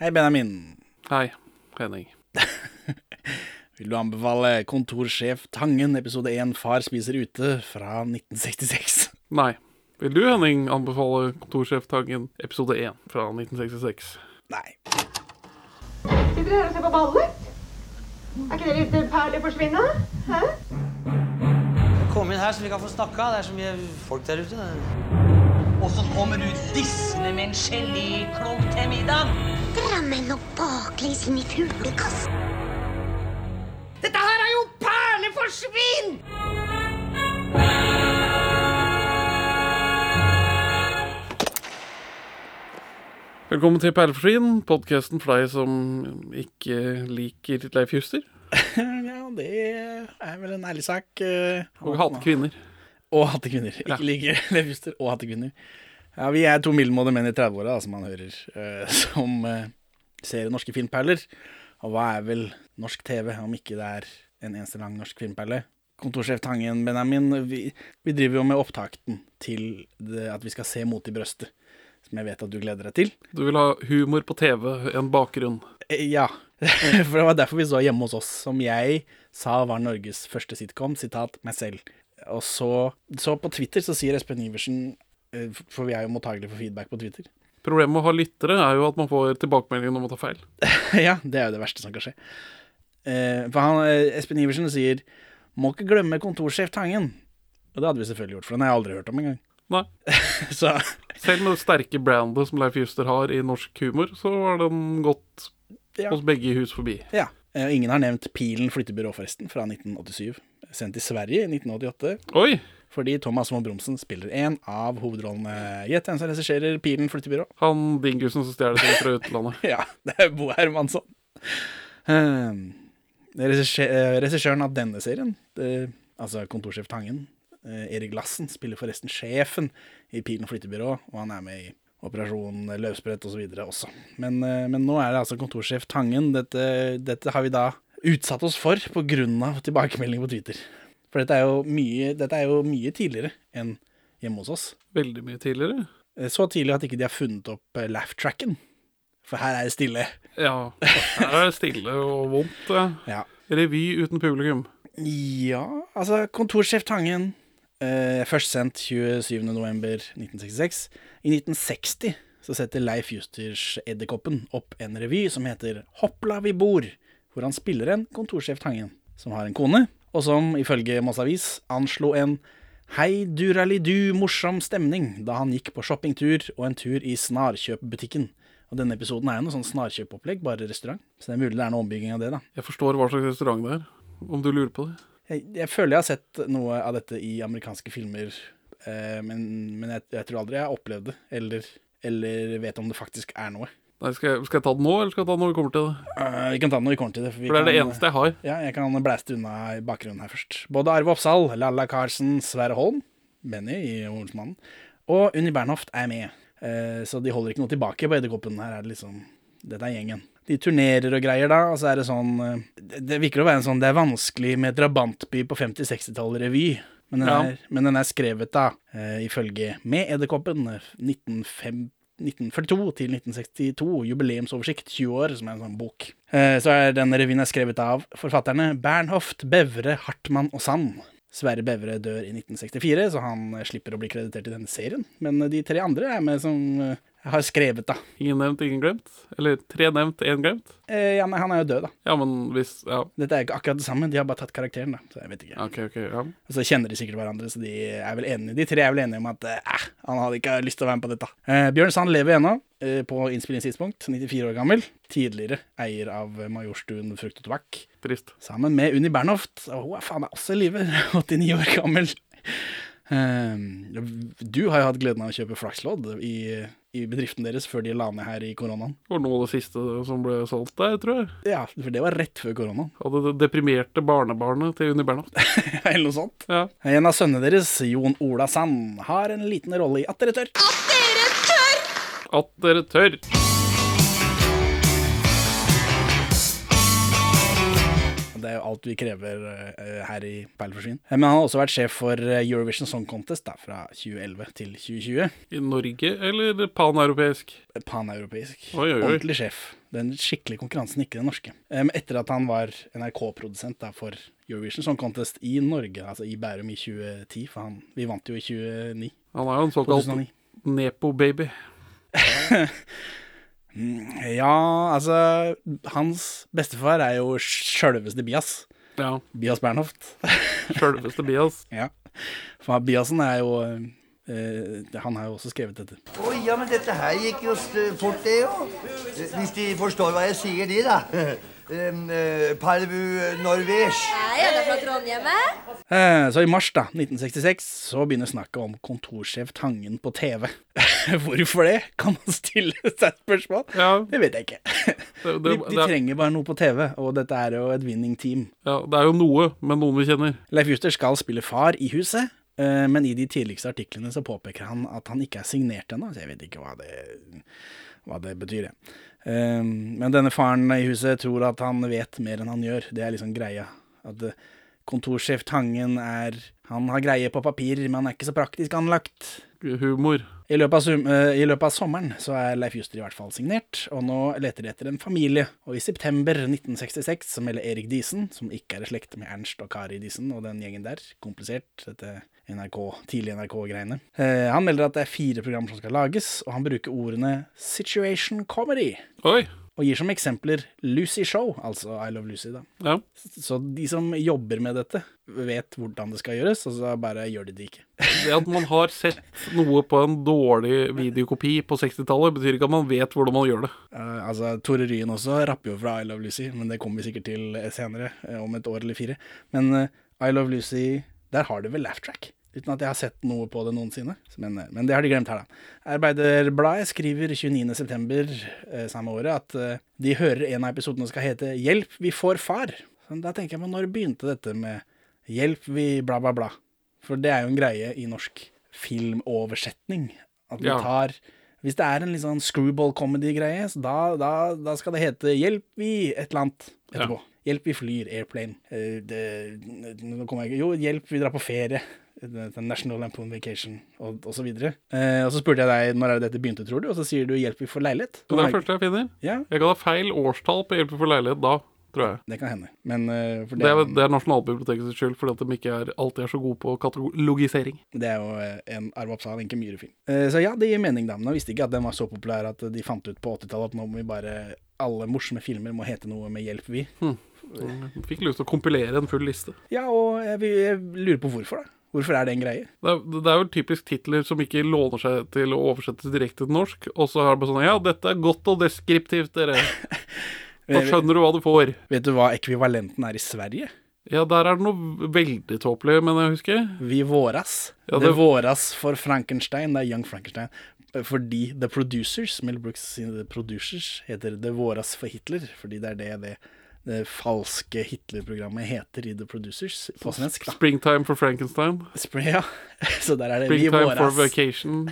Hei, Benjamin. Hei, Henning. Vil du anbefale Kontorsjef Tangen, episode 1 Far spiser ute, fra 1966? Nei. Vil du, Henning, anbefale Kontorsjef Tangen episode 1 fra 1966? Nei. Sitter dere her og ser på ballet? Er ikke det litt perler forsvinne? Hæ? Kom inn her så vi kan få snakka. Det er så mye folk der ute. Og så kommer du dissende med en geléklump til middag. Drammen og baklengs inn i fuglekassen. Dette her er jo perleforsvinn! Velkommen til Perleforsvinn, podkasten for deg som ikke liker Leif Juster ja, det er vel en ærlig sak. eh, og hater kvinner. Og hattekvinner. Ikke liker Leif Juster og hattekvinner. Ja, vi er to middelmådige menn i 30-åra, som man hører, uh, som uh, ser norske filmperler. Og hva er vel norsk TV, om ikke det er en eneste lang norsk filmperle? Kontorsjef Tangen, Benjamin, vi, vi driver jo med opptakten til det, at vi skal se Mot i brøstet. Som jeg vet at du gleder deg til. Du vil ha humor på TV, en bakgrunn. Eh, Ja, for det var derfor vi så Hjemme hos oss, som jeg sa var Norges første sitcom, sitat meg selv. Og så, så på Twitter så sier Espen Iversen, eh, for vi er jo mottagelige for feedback på Twitter. Problemet med å ha lyttere er jo at man får tilbakemeldingen om å ta feil. ja, det er jo det verste som kan skje. Eh, For han, eh, Espen Iversen sier, må ikke glemme kontorsjef Tangen. Og det hadde vi selvfølgelig gjort, for den har jeg aldri hørt om engang. Nei. Så Selv med det sterke brandet som Leif Juster har i norsk humor, så har den gått Ja. hos begge hus forbi. ja. Eh, Ingen har nevnt Pilen flyttebyrå, forresten, fra 1987. Sendt til Sverige i 1988. Oi! Fordi Thomas Moe Bromsen spiller en av hovedrollene. Gjett hvem som regisserer Pilen flyttebyrå. Han dingusen som stjeler ting fra utlandet. Ja, det er Bo Hermansson. Um, regissør- eh, Regissøren av denne serien, det, altså kontorsjef Tangen, eh, Erik Lassen, spiller forresten sjefen i Pilen flyttebyrå, og han er med i Operasjon Løvsprett osv. Og også. Men, eh, men nå er det altså kontorsjef Tangen. Dette, dette har vi da utsatt oss for pga. tilbakemelding på Twitter. For dette er, mye, dette er jo mye tidligere enn hjemme hos oss. Veldig mye tidligere. Eh, Så tidlig at ikke de har funnet opp eh, laugh-tracken. For her er det stille. Ja. Her er det stille og vondt. Ja. Ja. Revy uten publikum. Ja, altså Kontorsjef Tangen eh, Først sendt 27.11.1966 I 1960 så setter Leif Justers Edderkoppen opp en revy som heter Hoppla vi bor Hvor han spiller en kontorsjef Tangen Som har en kone Og som ifølge Moss Avis anslo en Hei duralidu morsom stemning Da han gikk på shoppingtur og en tur i snarkjøpbutikken Og denne episoden er jo noe sånn snarkjøpopplegg Bare restaurant Så det er mulig det er noe ombygging av det da Jeg forstår hva slags restaurant det er, om du lurer på det. Jeg, jeg føler jeg har sett noe av dette i amerikanske filmer, eh, men, men jeg, jeg tror aldri jeg har opplevd det, eller, eller vet om det faktisk er noe. Nei, skal, jeg, skal jeg ta det nå, eller skal jeg ta den når vi kommer til det? Uh, vi kan ta den når vi kommer til det. vi For det er det eneste jeg har. Ja, jeg kan blæste unna i bakgrunnen her først. Både Arve Oppsal, Lalla Karsen, Sverre Holm, Benny i Olsmannen, og Unni Bernhoft er med. Uh, så de holder ikke noe tilbake på Edderkoppen. Her er det liksom Dette er gjengen. De turnerer og greier, da, og så er det sånn eh, Det, det virker å være en sånn Det er vanskelig med drabantby på 50-60-tallet-revy. Men den, Ja. er, men den er skrevet, da, eh, ifølge Med Edderkoppen, eh, 1905 1942 til 1962, jubileumsoversikt, 20 år, som er en sånn bok. Eh, Så er den revyen er skrevet av forfatterne Bernhoft, Bevre, Hartmann og Sand. Sverre Bevre dør i 1964, så han slipper å bli kreditert i denne serien. Men de tre andre er med som eh, har skrevet, da. Ingen nevnt, ingen glemt. Eller tre nevnt, én glemt. Eh, Ja, men han er jo død, da. Ja, men hvis Ja, Dette er ikke akkurat det samme, de har bare tatt karakteren, da. Så jeg vet ikke. OK, OK. ja. Og så kjenner de sikkert hverandre, så de er vel enige. De tre er vel enige om at eh, han hadde ikke lyst til å være med på dette. Eh, Bjørn Sand lever ennå, eh, på innspillingstidspunkt, 94 år gammel. Tidligere eier av Majorstuen frukt og tobakk. Trist. Sammen med Unni Bernhoft, og hun er faen meg også i live, 89 år gammel. Eh, du har jo hatt gleden av å kjøpe flakslodd i, i bedriften deres før de la ned her i koronaen. Det var noe av det siste som ble solgt der, tror jeg. Ja, for det var rett før koronaen. Hadde det deprimerte barnebarnet til Unni Bernhoft. Eller noe sånt. Ja. En av sønnene deres, Jon Ola Sand, har en liten rolle i At dere tør. At dere tør! Det er jo alt vi krever eh, her i Perleforsvinn. Eh, Men han har også vært sjef for eh, Eurovision Song Contest da, fra 2011 til 2020. I Norge eller paneuropeisk? Paneuropeisk. Ordentlig sjef. Den skikkelige konkurransen, ikke den norske. Etter at han var NRK-produsent for Eurovision Song Contest i Norge, altså i Bærum i 2010, for han, vi vant jo i 2009. Han er jo en såkalt nepo-baby. Ja, altså Hans bestefar er jo sjølveste Bias. Ja. Bias Bernhoft. Sjølveste Bias. ja. For Biasen er jo Uh, Han har jo også skrevet dette. Oh, ja, men dette her gikk jo fort, det jo. Hvis de forstår hva jeg sier, de, da. Um, uh, Parvu Norvège. Hei, er det fra Trondheim? Eh, Så i mars da, 1966 så begynner snakket om kontorsjef Tangen på TV. Hvorfor det, kan man stille seg spørsmål? Ja. Det vet jeg ikke. Det, De, det, de det, trenger bare noe på TV, og dette er jo et winning team. ja, det er jo noe med noen vi kjenner. Leif Juster skal spille far i huset, eh, men i de tidligste artiklene så påpeker han at han ikke er signert ennå, så jeg vet ikke hva det, hva det betyr. jeg. Eh, Men denne faren i huset tror at han vet mer enn han gjør. Det er liksom greia. At eh, kontorsjef Tangen er Han har greie på papir, men han er ikke så praktisk anlagt. Humor. I løpet, av, eh, I løpet av sommeren så er Leif Juster i hvert fall signert, og nå leter de etter en familie. Og i september 1966 så melder Erik Diesen, som ikke er i slekt med Ernst og Kari Diesen og den gjengen der, komplisert, dette NRK, tidlig NRK-greiene. Eh, han melder at det er fire programmer som skal lages, og han bruker ordene 'situation comedy'. Oi. Og gir som eksempler Lucy Show, altså I Love Lucy, da. Ja. Så de som jobber med dette, vet hvordan det skal gjøres, og så bare gjør de det ikke. Det at man har sett noe på en dårlig videokopi på 60-tallet, betyr ikke at man vet hvordan man gjør det. Uh, altså, Tore Ryen også rapper jo fra I Love Lucy, men det kommer vi sikkert til senere, eh, om et år eller fire. Men uh, I Love Lucy, der har de vel laugh track, uten at jeg har sett noe på det noensinne. Men, eh, men det har de glemt her, da. Arbeiderbladet skriver 29.9. Eh, samme året at eh, de hører en av episodene skal hete 'Hjelp, vi får far'. Så da tenker jeg, på når begynte dette med 'Hjelp, vi bla, bla, bla'? For det er jo en greie i norsk filmoversetning. At vi Ja. Hvis det er en litt sånn screwball-comedy-greie, så da, da, da skal det hete 'Hjelp, vi' et eller annet etterpå. 'Hjelp, vi flyr', airplane. Uh, det, nå kommer jeg ikke Jo, 'Hjelp, vi drar på ferie'. National Lampoon Vacation, og, og så videre. Eh, og så spurte jeg deg når er det dette begynte, tror du, og så sier du 'Hjelp, vi får leilighet'. Så det er det første jeg finner. Ja, Jeg kan ha feil årstall på Hjelp vi får leilighet da, tror jeg. det kan hende. Men uh, for Det er, det er Nasjonalbibliotekets skyld, fordi at de ikke er, alltid er så gode på katalogisering. Det er jo eh, en Arve Oppsal, Enke Myhre-film. Uh, Så ja, det gir mening, da. Men jeg visste ikke at den var så populær at de fant ut på 80-tallet at nå må vi bare Alle morsomme filmer må hete noe med 'hjelp, vi'. Hmm. Fikk lyst til å kompilere en full liste. Ja, og jeg, jeg lurer på hvorfor, da. Hvorfor er det en greie? Det er, det er jo typisk titler som ikke låner seg til å oversettes direkte til norsk, og så har det bare sånn Ja, dette er godt og deskriptivt, dere. Da skjønner du hva du får. Vet du hva ekvivalenten er i Sverige? Ja, der er det noe veldig tåpelig, men jeg husker. Vi våras. Ja, det... det- våras for Frankenstein. Det er Young Frankenstein. Fordi The Producers, Mel Brooks sine The Producers, heter Det våras for Hitler. Fordi det er det det, det falske Hitler-programmet heter i The Producers på svensk. da. Springtime for Frankenstein. Spring, ja. Så der er det Vi Springtime for vacation.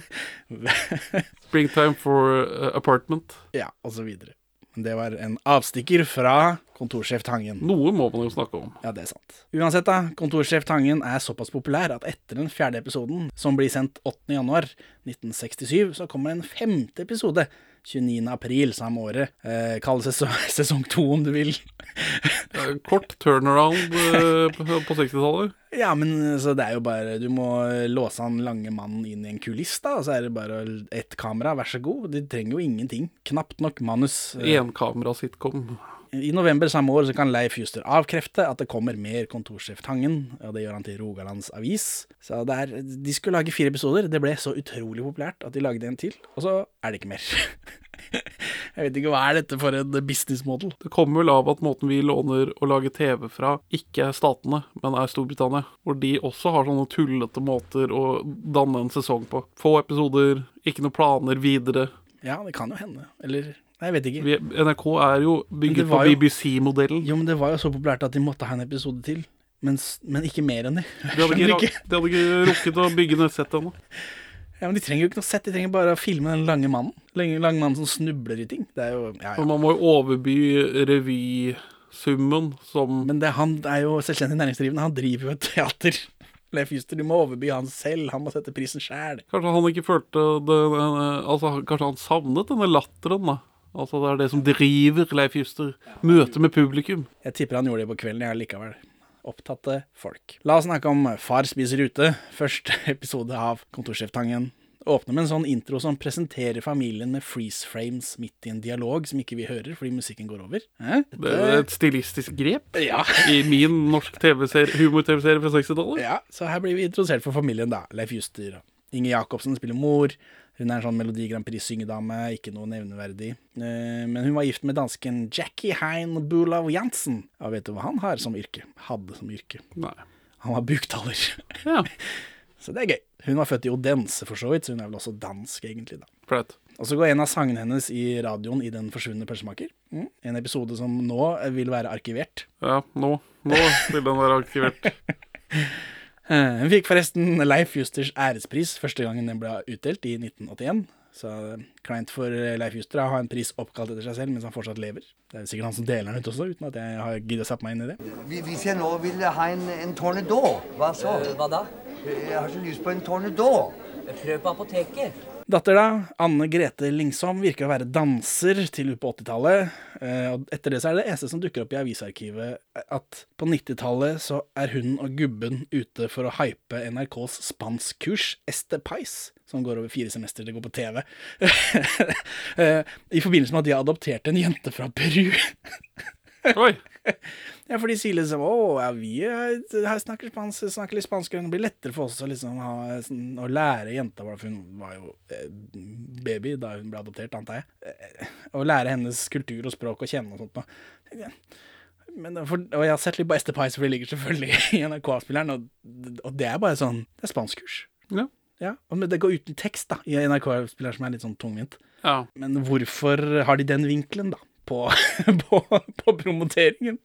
Springtime for uh, apartment. Ja, og så videre. Det var en avstikker fra kontorsjef Tangen. Noe må man jo snakke om. Ja, det er sant. Uansett, da. Kontorsjef Tangen er såpass populær at etter den fjerde episoden, som blir sendt 8. januar 1967, så kommer en femte episode 29. april samme året. Eh, Kall det sesong, sesong to, om du vil. Eh, Kort turnaround eh, på på 60-tallet. Ja, men eh, så det er jo bare Du må låse han lange mannen inn i en kuliss, da, og så er det bare ett kamera, vær så god. De trenger jo ingenting. Knapt nok manus. Eh, Enkamera-sitcom. I november samme år så kan Leif Juster avkrefte at det kommer mer kontorsjef Tangen, og det gjør han til Rogalands Avis. Så det er, de skulle lage fire episoder, det ble så utrolig populært at de lagde en til, og så er det ikke mer. Jeg vet ikke hva er dette for en business model. Det kommer vel av at måten vi låner å lage TV fra, ikke er statene, men er Storbritannia. Hvor de også har sånne tullete måter å danne en sesong på. Få episoder, ikke noen planer videre. Ja, det kan jo hende. Eller jeg vet ikke. Vi, NRK er jo bygget på BBC-modellen. Jo, men det var jo så populært at de måtte ha en episode til. Men, men ikke mer enn det. De hadde, ikke, ikke. de hadde ikke rukket å bygge noe sett ennå. Ja, men De trenger jo ikke noe sett, de trenger bare å filme den lange mannen. Lange, lange mannen som snubler i ting. Det er jo, ja, ja. man må jo overby revysummen som Men det, han er jo selvstendig næringsdrivende, han driver jo et teater. Leif Juster, du må overby han selv, han må sette prisen sjæl. Kanskje han ikke følte det, Altså, kanskje han savnet denne latteren, da. Altså det er det som driver Leif Juster. Møtet med publikum. Jeg tipper han gjorde det på kvelden, jeg likevel. Opptatte folk. La oss snakke om Far spiser ute. Første episode av Kontorsjeftangen. Åpner med en sånn intro som presenterer familien med freeze frames midt i en dialog som ikke vi hører fordi musikken går over. Eh? Det er et stilistisk grep Ja. i min norsk TV-serie, humor-TV-serie fra 60-tallet. ja, så her blir vi introdusert for familien, da. Leif Juster. Inger Jacobsen spiller mor. Hun er en sånn Melodi Grand Prix-syngedame, ikke noe nevneverdig. Eh, Men hun var gift med dansken Jackie Hein Bulav Jansen. Og vet du hva han har som yrke? Hadde som yrke. Nei. Han var buktaler. Ja, Så det er gøy. Hun var født i Odense, for så vidt, så hun er vel også dansk, egentlig. da. flaut. Og så går en av sangene hennes i radioen i Den forsvunne pølsemaker. Mm. En episode som nå vil være arkivert. Ja, nå. Nå vil den være arkivert. Eh, Hun fikk forresten Leif Justers ærespris første gangen den ble utdelt, i 1981. Så eh, kleint for eh, Leif Juster å ha en pris oppkalt etter seg selv mens han fortsatt lever. Det er sikkert han som deler den ut også, uten at jeg har giddet å sette meg inn i det. Hvis jeg nå vil ha en, en tornedå, hva så? Hva da? Jeg har så lyst på en tornedå. Prøv på apoteket. Datter, da, Anne Grete Lingsom, virker å være danser til ut på 80-tallet. Eh, og etter det så er det eneste som dukker opp i avisarkivet, at på 90-tallet så er hun og gubben ute for å hype NRKs spanskkurs Este Pais, som går over fire semester, det går på TV. Eh, I forbindelse med at de har adoptert en jente fra Peru. Oi. Ja, for de sier liksom Å, ja, vi er, her snakker, spansk, snakker litt spansk, og det blir lettere for oss å, liksom, ha, sånn, å lære jenta for hun var jo eh, baby da hun ble adoptert, antar jeg. Eh, å lære hennes kultur og språk og kjenne og sånt noe. Men, for, og jeg har sett litt på Ester Pies, for det ligger selvfølgelig i NRK-spilleren, og, og det er bare sånn Det er spanskkurs. Ja. Ja, men det går uten tekst, da, i NRK-spilleren, som er litt sånn tungvint. ja. Men hvorfor har de den vinkelen, da, på, på, på promoteringen?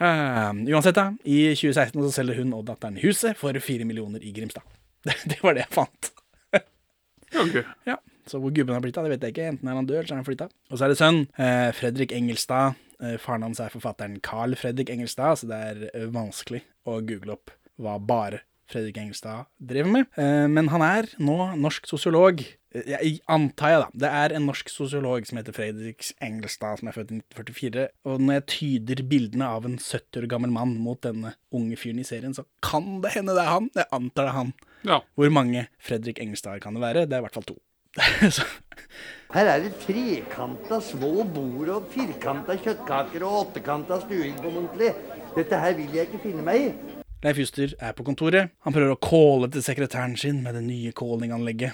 Eh, uansett, da. I 2016 så selger hun og datteren huset for fire millioner i Grimstad. Det, det var det jeg fant. okay. Ja, Så hvor gubben har blitt av, det vet jeg ikke. Enten er han død, eller så er han flytta. Og så er det sønn. Uh, Fredrik Engelstad. Uh, faren hans er forfatteren Carl Fredrik Engelstad, så det er vanskelig å google opp hva bare Fredrik Engelstad driver med. Eh, men han er nå norsk sosiolog. Eh, Jeg antar jeg, da. Det er en norsk sosiolog som heter Fredrik Engelstad, som er født i 1944. Og når jeg tyder bildene av en 70 år gammel mann mot denne unge fyren i serien, så kan det hende det er han. Jeg antar det er han. Ja. Hvor mange Fredrik Engelstad kan det være? Det er i hvert fall to. Her er det trekanta små bord og firkanta kjøttkaker og åttekanta stuing på muntlig. Dette her vil jeg ikke finne meg i. Leif Juster er på kontoret. Han prøver å calle til sekretæren sin med det nye callinganlegget.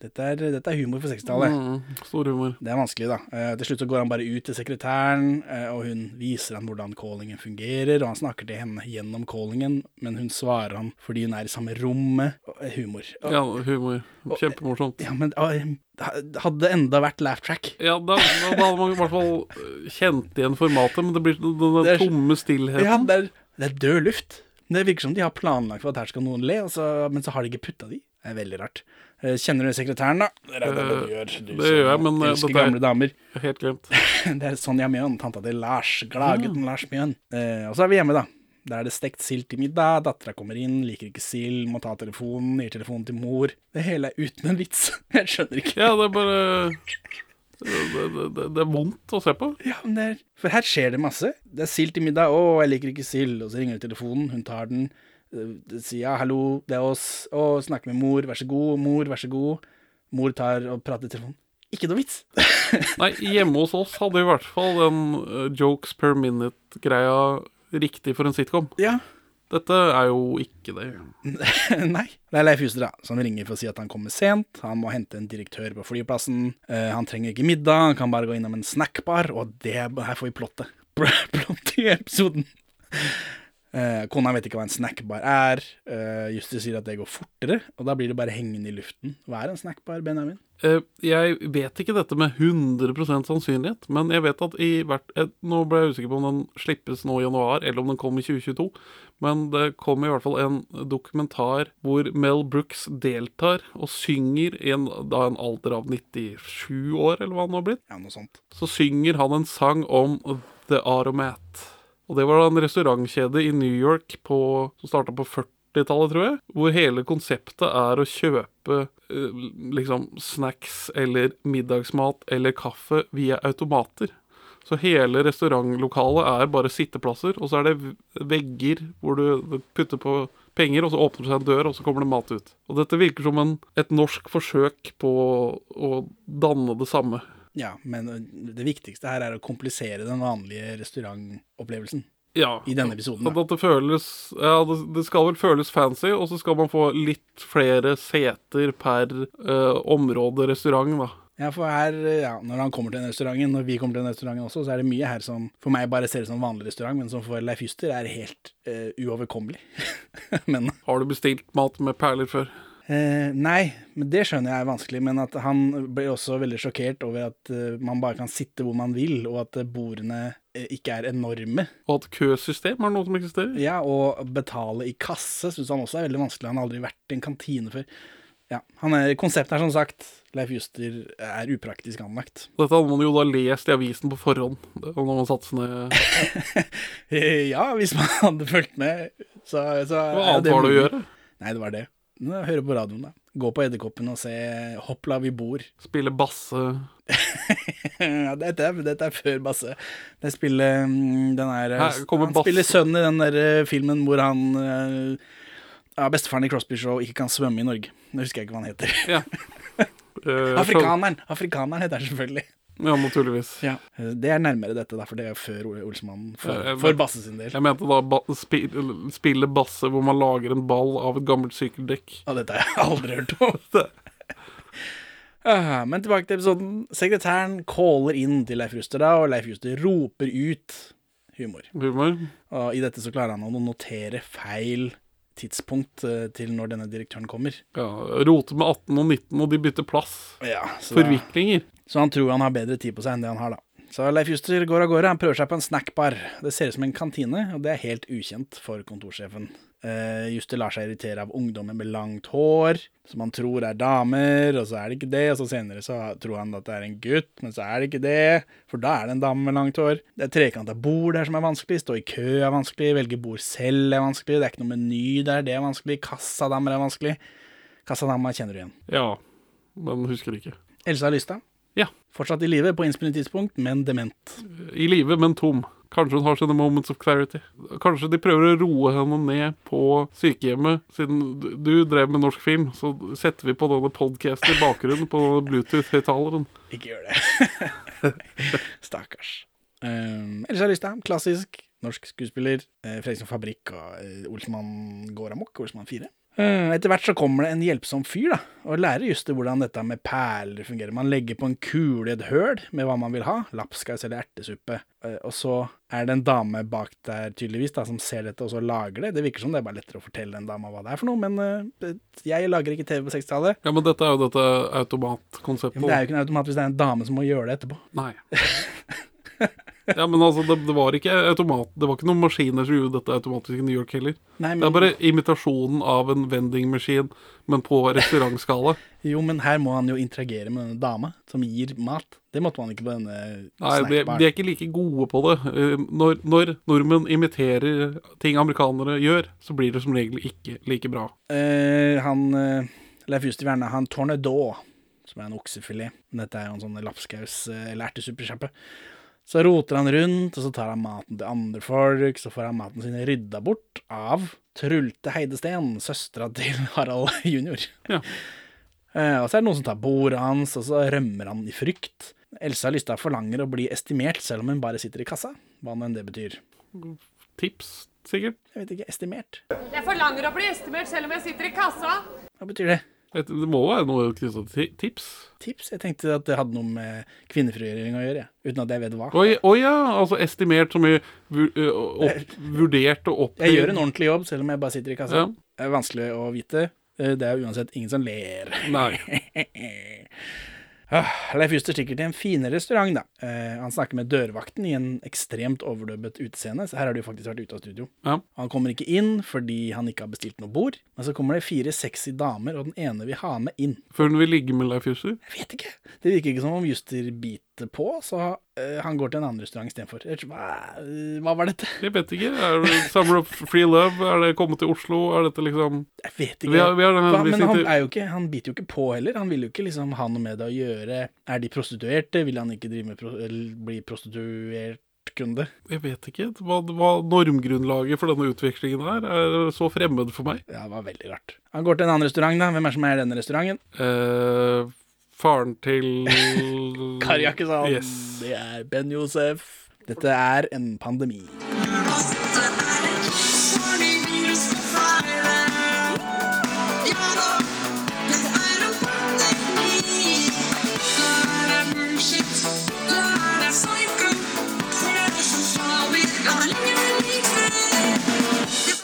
Dette er, dette er humor for 60-tallet. Mm, stor humor. Det er vanskelig, da. Eh, til slutt så går han bare ut til sekretæren, eh, og hun viser ham hvordan callingen fungerer, og han snakker til henne gjennom callingen, men hun svarer ham fordi hun er i samme rommet. Eh, humor. Og, Ja, humor. Kjempemorsomt. ja, men ah, hadde det enda vært laugh track Ja, da, da hadde man i hvert fall øh, kjent igjen formatet, men det blir den, tomme stillheten. Ja, det er, det er død luft. Det virker som de har planlagt for at her skal noen le, så, men så har de ikke putta de. Det er veldig rart. Eh, Kjenner du sekretæren, da? Det, er det du Eh, gjør. Du det gjør jeg, men, eh, elsker dette gamle damer. Helt glemt. Det er Sonja Mjøen, tanta til Lars. Gladgutten Lars Mjøen. Eh, og så er vi hjemme, da. Der er det stekt sild til middag. Dattera kommer inn, liker ikke sild, må ta telefonen, gir telefonen til mor. Det hele er uten en vits. Jeg skjønner ikke. Ja, det er bare det, det, det, er vondt å se på. Ja, er, For her skjer det masse. Det er sild til middag. 'Å, jeg liker ikke sild.' Og så ringer telefonen. Hun tar den. eh, Sier ja, 'hallo, det er oss'. 'Å, snakker med mor. Vær så god. Mor, vær så god'. Mor tar og prater i telefonen. Ikke noe vits. Nei, hjemme hos oss hadde i hvert fall den øh, jokes per minute-greia riktig for en sitcom. Ja. Dette er jo ikke det. Nei. Det er Leif Juster da, som ringer for å si at han kommer sent. Han må hente en direktør på flyplassen. Uh, han trenger ikke middag, han kan bare gå innom en snackbar, og det, her får vi plottet. Plottet i episoden. Eh, kona vet ikke hva en snackbar er. Eh, Juster sier at det går fortere, og da blir det bare hengende i luften. Hva er en snackbar, Benjamin? Eh, Jeg vet ikke dette med 100% sannsynlighet, men jeg vet at i hvert eh, Nå ble jeg usikker på om den slippes nå i januar, eller om den kom i 2022. Men det kom i hvert fall en dokumentar hvor Mel Brooks deltar og synger i en, da en alder av 97 år, eller hva han har blitt. Ja, noe sånt. Så synger han en sang om The Aromat. Og det var da en restaurantkjede i New York på, som starta på 40-tallet, tror jeg. Hvor hele konseptet er å kjøpe eh, liksom snacks eller middagsmat eller kaffe via automater. Så hele restaurantlokalet er bare sitteplasser, og så er det vegger hvor du putter på penger, og så åpner det seg en dør, og så kommer det mat ut. Og dette virker som en, et norsk forsøk på å danne det samme. Ja, men det viktigste her er å komplisere den vanlige restaurantopplevelsen. Ja. I denne episoden, At, at det føles Ja, det, det skal vel føles fancy, og så skal man få litt flere seter per uh, område restaurant, da. Ja, for her, ja, når han kommer til den restauranten, når vi kommer til den restauranten også, så er det mye her som for meg bare ser ut som en vanlig restaurant, men som for Leif Juster er helt uh, uoverkommelig. men Har du bestilt mat med perler før? Eh, Nei, men det skjønner jeg er vanskelig. Men at han blir også veldig sjokkert over at eh, man bare kan sitte hvor man vil, og at eh, bordene eh, ikke er enorme. Og at køsystem er noe som eksisterer? Ja, og betale i kasse syns han også er veldig vanskelig. Han har aldri vært i en kantine før. Ja, han er, Konseptet er som sagt Leif Juster er upraktisk anlagt. Dette hadde man jo da lest i avisen på forhånd, det- når man satte seg ned. Ja, hvis man hadde fulgt med, så, så Hva er annet var det å gjøre? Nei, det var det. Nå, Høre på radioen, da. Gå på Edderkoppen og se Hoppla vi bor. Spille basse ja, dette, er, dette er før Basse. Det spiller mm, den er Her kommer Han Basse. spiller sønnen i den der eh, filmen hvor han eh, ja, Bestefaren i Crosby Show ikke kan svømme i Norge. Nå husker jeg ikke hva han heter. Ja. Uh, Afrikaneren! Afrikaneren heter han selvfølgelig. Ja, naturligvis. Ja. Det er nærmere dette, da, for det er før Olsmannen. For, for Basse sin del. Jeg mente da ba spi spille basse hvor man lager en ball av et gammelt sykkeldekk. Ja, dette har jeg aldri hørt om. Men tilbake til episoden. Sekretæren caller inn til Leif Juster, da, og Leif Juster roper ut humor. Humor. Og i dette så klarer han å notere feil tidspunkt eh, til når denne direktøren kommer. Ja, rote med 18 og 19, og de bytter plass. Ja, Forviklinger. Så han tror han har bedre tid på seg enn det han har, da. Så Leif Juster går av gårde. Han prøver seg på en snackbar. Det ser ut som en kantine, og det er helt ukjent for kontorsjefen. Uh, Juster lar seg irritere av ungdommer med langt hår, som han tror er damer, og så er det ikke det. Og så senere så tror han at det er en gutt, men så er det ikke det, for da er det en dame med langt hår. Det er trekanta bord der som er vanskelig, stå i kø er vanskelig, velge bord selv er vanskelig, det er ikke noe meny der, det er vanskelig, kassadamer er vanskelig. Kassadama kjenner du igjen. Ja, men husker ikke. Elsa Lystad. Ja. Fortsatt i live på innspillingstidspunkt, men dement. I live, men tom. Kanskje hun har sine moments of clarity. Kanskje de prøver å roe henne ned på sykehjemmet. Siden du- drev med norsk film, så setter vi på denne podcasten i bakgrunnen på Bluetooth-høyttaleren. Ikke gjør det. Stakkars. Um, lyst til, klassisk norsk skuespiller. Eh, Fredriksen Fabrikk og eh, Olsmann går amok. Olsmann 4. Uh, etter hvert så kommer det en hjelpsom fyr da, og lærer Juster hvordan dette med perler fungerer. Man legger på en kule i et høl med hva man vil ha, lapskaus eller ertesuppe. Uh, og så er det en dame bak der tydeligvis da, som ser dette og så lager det. Det virker som det er bare lettere å fortelle en dame hva det er for noe, men uh, jeg lager ikke TV på 60-tallet. Ja, men dette er jo dette Ja, automatkonseptet. Men det er jo ikke en automat hvis det er en dame som må gjøre det etterpå. Nei. Ja, men altså, det, det var ikke automat Det var ikke noen maskiner som gjorde dette automatisk i New York heller. Nei, Det er bare imitasjonen av en vending-maskin, men på restaurantskala. Jo, men her må han jo interagere med denne dama som gir mat. Det måtte man ikke på denne Nei, de, de er ikke like gode på det. Eh, Når, når nordmenn imiterer ting amerikanere gjør, så blir det som regel ikke like bra. Uh, han uh, Leif Juster vil gjerne ha en tornedå, som er en oksefilet. Men dette er jo en sånn lapskaus- eh, eller ertesuppesjappe. Så roter han rundt, og så tar han maten til andre folk. Så får han maten sin rydda bort av Trulte Heidesten, søstera til Harald junior. Ja. Eh, og så er det noen som tar bordet hans, og så rømmer han i frykt. Elsa Lystad forlanger å bli estimert, selv om hun bare sitter i kassa. Hva nå enn det betyr. Tips, sikkert. Jeg vet ikke. Estimert? Jeg forlanger å bli estimert selv om jeg sitter i kassa. Hva betyr det? Et- Det må være noe knyttet til tips. Tips? Jeg tenkte at det hadde noe med kvinnefrigjøring å gjøre, uten at jeg vet hva. Å ja, altså estimert som i opp, vurdert og opp Jeg gjør en ordentlig jobb, selv om jeg bare sitter i kassa. Ja. Det er vanskelig å vite. Eh, Det er uansett ingen som ler. Nei. Ah, Leif Juster stikker til en finere restaurant, da. Eh, han snakker med dørvakten i en ekstremt overdubbet utescene, så her har du jo faktisk vært ute av studio. Ja. Han kommer ikke inn fordi han ikke har bestilt noe bord, men så kommer det fire sexy damer, og den ene vil ha med inn. Før hun vil ligge med Leif Juster. Jeg vet ikke. Det virker ikke som om Juster biter på, så han går til en annen restaurant istedenfor. Hva, eh, hva var dette? Jeg vet ikke. Er det Summer of Free Love? Er det kommet til Oslo? Er dette liksom Jeg vet ikke. Vi har- vi har denne, Hva, men han, er jo ikke, han biter jo ikke på heller. Han vil jo ikke liksom ha noe med det å gjøre. Er de prostituerte? Vil han ikke pro bli prostituert kunde? Jeg vet ikke hva, hva normgrunnlaget for denne utvekslingen er. Er så fremmed for meg. Ja, det var veldig rart. Han går til en annen restaurant, da. Hvem er det som er denne restauranten? Eh, faren til Kari Yes. Det er Ben Josef. Dette er en pandemi.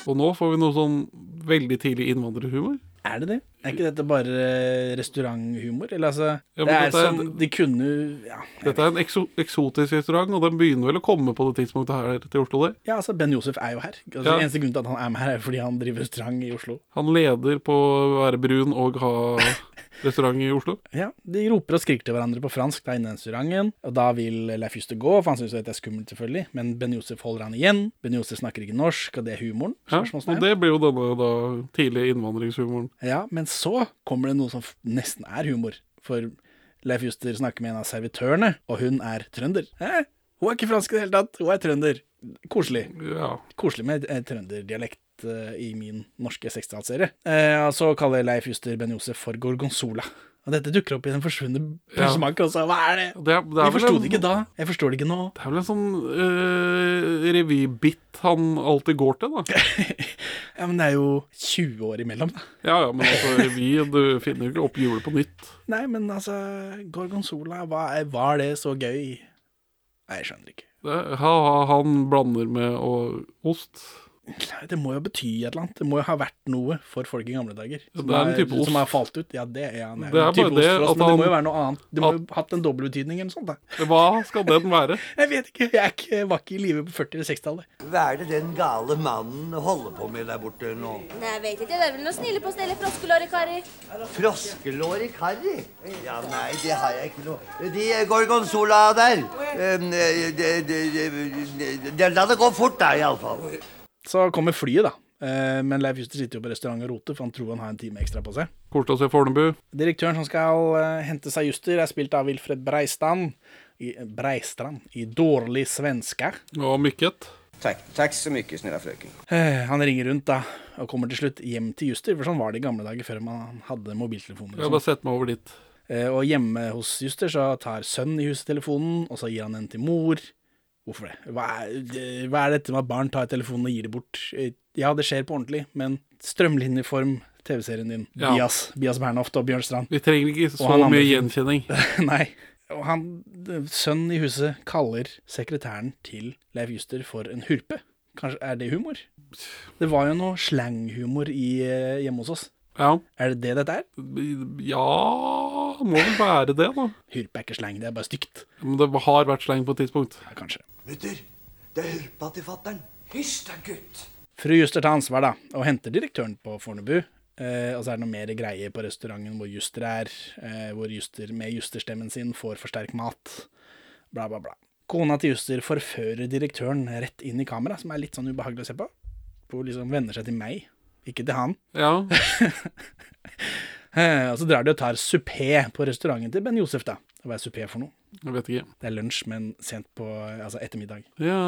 Og nå får vi noe sånn veldig tidlig innvandrerhumor. Er det det? Er ikke dette bare restauranthumor? Eller altså Ja, Det er som er- De kunne Ja, Dette er en ekso eksotisk restaurant, og den begynner vel å komme på det tidspunktet her til Oslo. Det. ja altså, Ben Josef er jo her. Altså, Ja. Eneste grunn til at han er med her, er fordi han driver restaurant i Oslo. Han leder på å være brun og ha restaurant i Oslo. Ja, De roper og skriker til hverandre på fransk da inne i restauranten. Og da vil Leif Juster gå, for han syns det er skummelt, selvfølgelig. Men Ben Josef holder han igjen. Ben Josef snakker ikke norsk, og det er humoren. Ja, og det blir jo denne da, tidlige innvandringshumoren. Ja, men så kommer det noe som nesten er humor. For Leif Juster snakker med en av servitørene, og hun er trønder. Hæ? Hun er ikke fransk i det hele tatt, hun er trønder. Koselig. Ja. Koselig med eh, trønderdialekt eh, i min norske sekstallsserie. Eh, så kaller Leif Juster Ben Josef for gorgonzola. Og dette dukker opp i Den forsvunne Ja. persemaken også. Hva er det? Det det er Jeg forsto det ikke da. Jeg forstår det ikke nå. Det er vel en sånn øh, revybit han alltid går til, da. Ja, Men det er jo 20 år imellom, da. Ja ja, men altså revy Du finner jo ikke opp hjulet på nytt. Nei, men altså Gorgonzola, hva er, var det så gøy? Nei, jeg skjønner ikke. Det, ha, ha, han blander med og ost. Det må jo bety et eller annet. Det må jo ha vært noe for folk i gamle dager. Som, Det er en type ost. som har falt ut. Ja, det, er, Det er bare det oss, at han, det må jo være noe annet. Det må jo ha hatt en dobbeltbetydning eller noe sånt. da. Hva skal den være? Jeg vet ikke. Jeg er ikke, var ikke i live på 40- eller 60-tallet. Hva er det den gale mannen holder på med der borte nå? Nei, jeg vet ikke. Det er vel noe snille på snille froskelår i karri. Froskelår i karri? Ja, nei, det har jeg ikke noe De gorgonzola der De, de, de, La det gå fort, da, iallfall. Så kommer flyet, da. Eh, Men Leif Juster sitter jo på restaurant og roter, for han tror han har en time ekstra på seg. Kort å se Fornebu. Direktøren som skal eh, hente seg Juster, er spilt av Wilfred Breistrand i, Breistrand, i dårlig svenska. Og Mykket. Takk, takk så mye, snille fröken. Eh, Han ringer rundt da, og kommer til slutt hjem til Juster, for sånn var det i gamle dager før man hadde mobiltelefoner. Ja, Og, bare sånn. sett meg over dit. Eh, og hjemme hos Juster så tar sønnen i huset telefonen, og så gir han den til mor. Hvorfor det? Hva er, hva er dette med at barn tar telefonen og gir det bort? Eh, Ja, det skjer på ordentlig, men strømlinjeform, TV-serien din, Ja. Bias, Bias Bernhoft og Bjørn Strand. Vi trenger ikke så mye andre gjenkjenning. Nei. Og han, sønnen i huset kaller sekretæren til Leif Juster for en hurpe. Kanskje er det humor? Det var jo noe slanghumor i, eh, hjemme hos oss. Ja. Er det det dette er? Ja Må vel være det, da. Hurpe er ikke slang, det er bare stygt. Men det har vært sleng på et tidspunkt. Ja, kanskje. Mutter, det er hurpa til fatter'n. Hysj da, gutt. Fru Juster tar ansvar, da, og henter direktøren på Fornebu. Eh, og så er det noe mer greie på restauranten hvor Juster er, eh, hvor Juster med Justerstemmen sin får forsterk mat. Bla, bla, bla. Kona til Juster forfører direktøren rett inn i kamera, som er litt sånn ubehagelig å se på. Hun liksom vender seg til meg, ikke til han. Ja. Eh, og så drar de og tar supé på restauranten til Ben Josef, da. Hva er supé for noe? Jeg vet ikke. Det er lunsj, men sent på altså ettermiddag. Ja.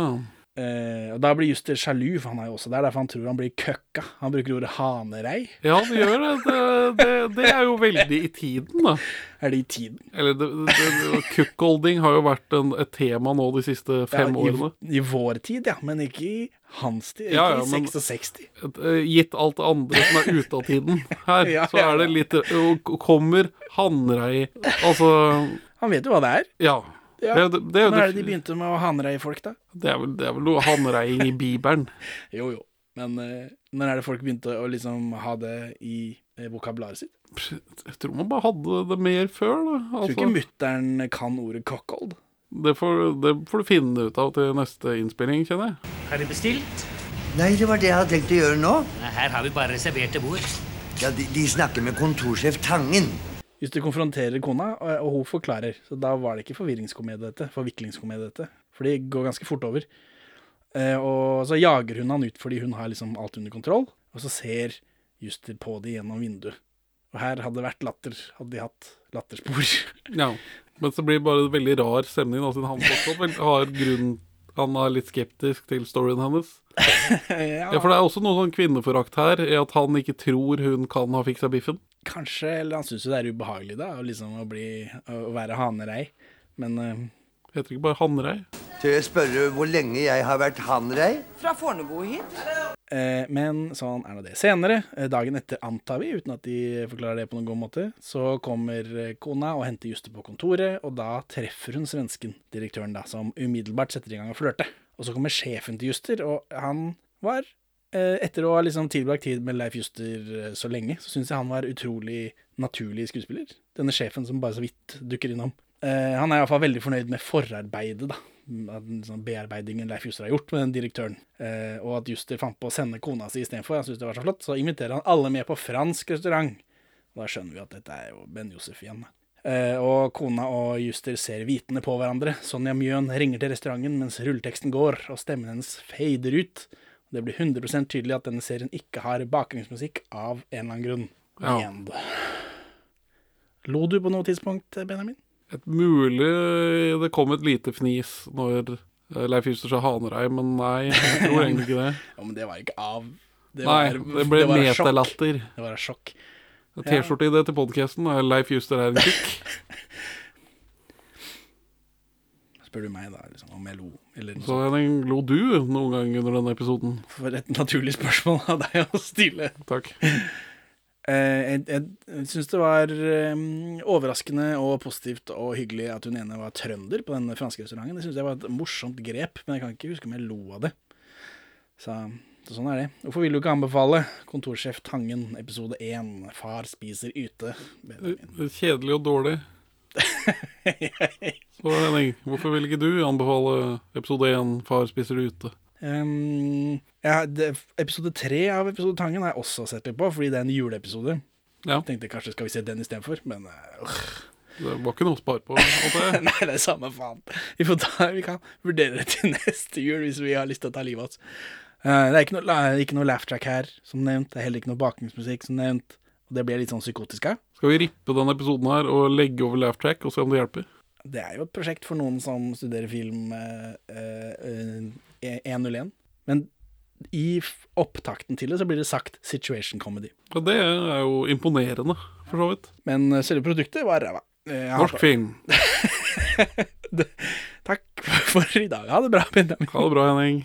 Eh, og da blir Juster sjalu, for han er jo også der, derfor han tror han blir køkka. Han bruker ordet hanerei. Ja, det gjør det. Det, det. det er jo veldig i tiden, da. Er det i tiden? Eller det, har jo vært en, et tema nå de siste fem ja, årene. I, I vår tid, ja, men ikke i hans tid. Ikke Ja, ja, i 66. Et, eh, Gitt alt det andre som er ute av tiden her, så er det litt Kommer hanerei Altså, Han vet jo hva det er. ja. Ja. Det, det, det, Når er det de begynte med å hanreie folk, da? det, er vel, det er vel noe hanreiing i Bibelen. Jo, jo. Men uh, når er det folk begynte å liksom ha det i uh, vokabularet sitt? Jeg tror man bare hadde det mer før, da. Tror ikke Altså, mutter'n kan ordet cockhold. det, får, det får du finne ut av til neste innspilling, kjenner jeg. Har de bestilt? Nei, det var det jeg hadde tenkt å gjøre nå. Nei, Her har vi bare reserverte bord. Ja, De, de snakker med kontorsjef Tangen. Juster konfronterer kona, og, og hun forklarer. Så da var det ikke forvirringskomedie dette, forviklingskomedie dette. For det går ganske fort over. Eh, og så jager hun han ut fordi hun har liksom alt under kontroll, og så ser Juster på det gjennom vinduet. Og her hadde det vært latter, hadde de hatt latterspor. Ja. Men så blir det bare en veldig rar stemning, da, siden han fortsatt har grunn Han er litt skeptisk til storyen hennes. ja, Ja, for det er også noe sånn kvinneforakt her, i at han ikke tror hun kan ha fiksa biffen. Kanskje, eller han syns jo det er ubehagelig, da, å liksom å bli Å være hanerei. Men uh, Heter ikke bare Hanrei? Tør jeg spørre hvor lenge jeg har vært hanrei? Fra Fornebu hit. Eh, men sånn er nå det. Senere, eh, dagen etter antar vi, uten at de forklarer det på noen god måte, så kommer eh, kona og henter Juste på kontoret, og da treffer hun svensken, direktøren da, som umiddelbart setter i gang å flørte. Og så kommer sjefen til Juster, og han var Etter å ha liksom tilbrakt tid med Leif Juster eh, så lenge, så syns jeg han var utrolig naturlig skuespiller. Denne sjefen som bare så vidt dukker innom. Eh, han er iallfall veldig fornøyd med forarbeidet, da. Sånn bearbeidingen Leif Juster har gjort med den direktøren. Eh, og at Juster fant på å sende kona si istedenfor. Han syntes det var så flott. Så inviterer han alle med på fransk restaurant. Da skjønner vi at dette er jo Ben Josef igjen. da. Eh, og kona og Juster ser vitende på hverandre. Sonja Mjøen ringer til restauranten mens rulleteksten går, og stemmen hennes fader ut. Det blir 100 tydelig at denne serien ikke har bakgrunnsmusikk av en eller annen grunn. Ja. Lo du på noe tidspunkt, Benjamin? Et mulig det kom et lite fnis når eh, Leif Juster sa Hanereim, men nei, jeg tror egentlig ikke det. Ja, men det var ikke av det Nei, det ble metalatter. Det var sjokk. T-skjorte-idé til podkasten er Leif Juster er en kikk. Spør du meg, da, liksom, om jeg lo. Eller noe Så. Henning, lo du noen gang under denne episoden? For et naturlig spørsmål av deg å stille. Takk. Eh, jeg jeg syns det var eh, overraskende og positivt og hyggelig at hun ene var trønder på den franske restauranten. Det syns jeg var et morsomt grep, men jeg kan ikke huske om jeg lo av det. Så, så sånn er det. Hvorfor vil du ikke anbefale Kontorsjef Tangen episode 1, Far spiser yte? Kjedelig og dårlig. Så Henning, hvorfor vil ikke du anbefale episode 1 Far spiser ute? Um, ja, det, episode 3 av episode Tangen har jeg også sett litt på, fordi det er en juleepisode. Ja. Jeg tenkte kanskje skal vi se den istedenfor, men uh, Det var ikke noe å spare på. Nei, det er samme faen. Vi, får ta, vi kan vurdere det til neste jul hvis vi har lyst til å ta livet av oss. Uh, det er ikke noe, ikke noe laugh track her, som nevnt. Det er heller ikke noe bakgrunnsmusikk, som nevnt. Og det blir litt sånn psykotisk her. Skal vi rippe denne episoden her og legge over laugh track og se om det hjelper? Det er jo et prosjekt for noen som studerer film eh, eh, eh, 101. Men i opptakten til det så blir det sagt situation comedy. Ja, det er jo imponerende, for så vidt. Men eh, selve produktet var ræva. Eh, Norsk film. Takk for i dag. Ha det bra, Benjamin. Ha det bra, Henning.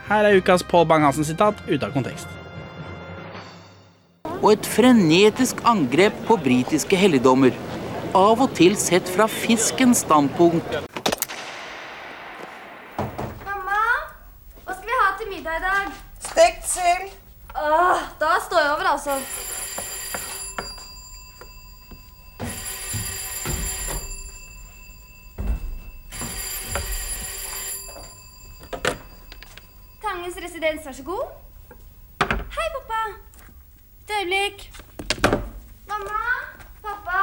Her er ukas Pål Bang-Hansen-sitat ute av kontekst. og et frenetisk angrep på britiske helligdommer. Av og til sett fra fiskens standpunkt. Mamma, hva skal vi ha til middag i dag? Stekt sild. Åh, da står jeg over, altså. Tangens residens, vær så god. Hei, pappa. Et øyeblikk. Mamma, pappa.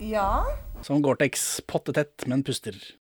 Ja? Som Gore-Tex pottetett, men puster.